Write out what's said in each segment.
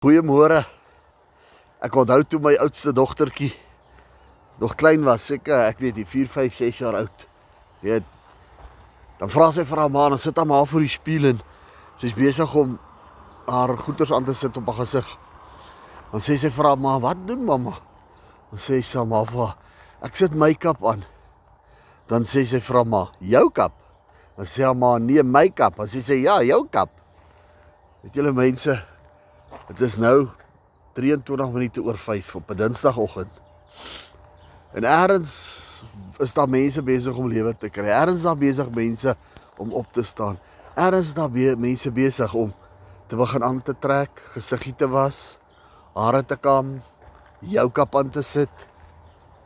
Goeiemôre. Ek onthou toe my oudste dogtertjie nog klein was, seker ek weet nie 4, 5, 6 jaar oud. Weet dan vra sy vir haar ma, dan sit haar ma voor die spieël en sy's besig om haar goeders aan te sit op haar gesig. Dan sê sy vir haar ma, "Wat doen mamma?" Dan sê sy maar vir haar, "Ek sit make-up aan." Dan sê sy vir haar ma, "Jou kap?" Dan sê haar ma, "Nee, make-up." Dan sê sy, "Ja, jou kap." Weet julle mense, dit is nou 23 minute oor 5 op 'n Dinsdagoggend. En eers is daar mense besig om lewe te kry. Eers is daar besig mense om op te staan. Eers is daar be mense besig om te begin aan te trek, gesiggie te was, hare te kam, jou kap aan te sit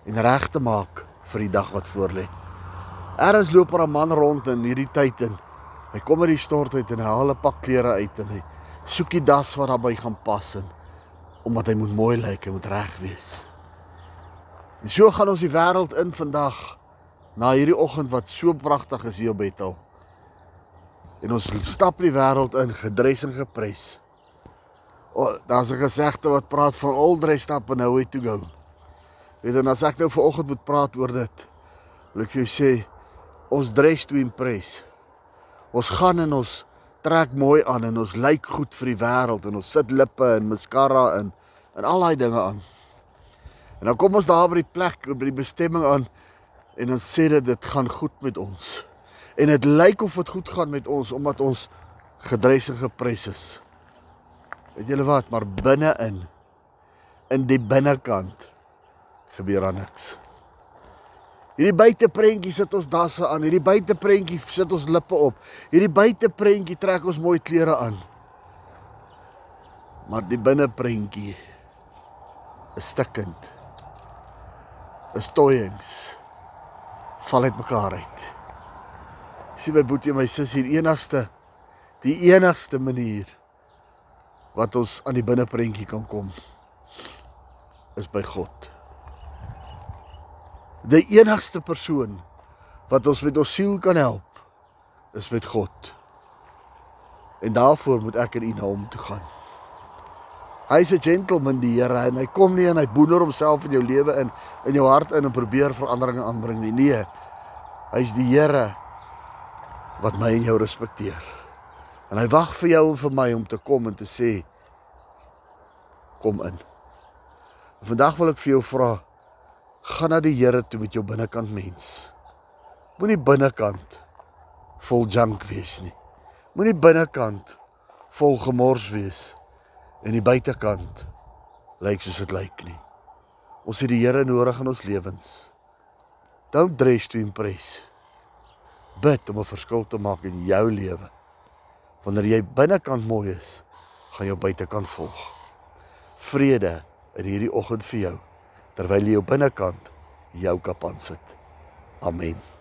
en reg te maak vir die dag wat voorlê. Eers loop er 'n man rond in hierdie tyd en hy kom uit die stort uit en hy haal 'n pak klere uit en hy soek die das wat daarbey gaan pas in omdat hy moet mooi lyk, hy moet reg wees. En so gaan ons die wêreld in vandag na hierdie oggend wat so pragtig is hier op Bethel. En ons stap die wêreld in gedres en gepres. O, oh, daar's 'n gesegde wat praat van all dressed up and nowhere to go. Weet en as ek nou vanoggend moet praat oor dit, wil ek vir jou sê ons dress to impress. Ons gaan en ons trek mooi aan en ons lyk goed vir die wêreld en ons sit lippe en mascara in en al daai dinge aan. En dan kom ons daar by die plek, by die bestemming aan en dan sê dit dit gaan goed met ons. En dit lyk of dit goed gaan met ons omdat ons gedres en gepres is. Weet julle wat, maar binne-in in die binnekant gebeur daar niks. Hierdie buiteprentjie sit ons dasse aan, hierdie buiteprentjie sit ons lippe op. Hierdie buiteprentjie trek ons mooi klere aan. Maar die binneprentjie is stikkend is toyings val uit mekaar uit. Sien my boetie en my sussie, die enigste die enigste manier wat ons aan die binneprentjie kan kom is by God. Die enigste persoon wat ons met ons siel kan help is met God. En daarvoor moet ek in U naam toe gaan. Hy's 'n gentleman die Here en hy kom nie en hy boener homself in jou lewe in in jou hart in en probeer veranderinge aanbring nie. Nee. Hy's die Here wat my en jou respekteer. En hy wag vir jou en vir my om te kom en te sê kom in. Vandag wil ek vir jou vra gaan na die Here toe met jou binnekant mens. Moenie binnekant vol junk wees nie. Moenie binnekant vol gemors wees en die buitekant lyk soos dit lyk nie. Ons het die Here nodig in ons lewens. Don't dress to impress. Bid om 'n verskil te maak in jou lewe. Wanneer jy binnekant mooi is, gaan jou buitekant volg. Vrede in hierdie oggend vir jou terwyl jy jou binnekant jou kap aan sit. Amen.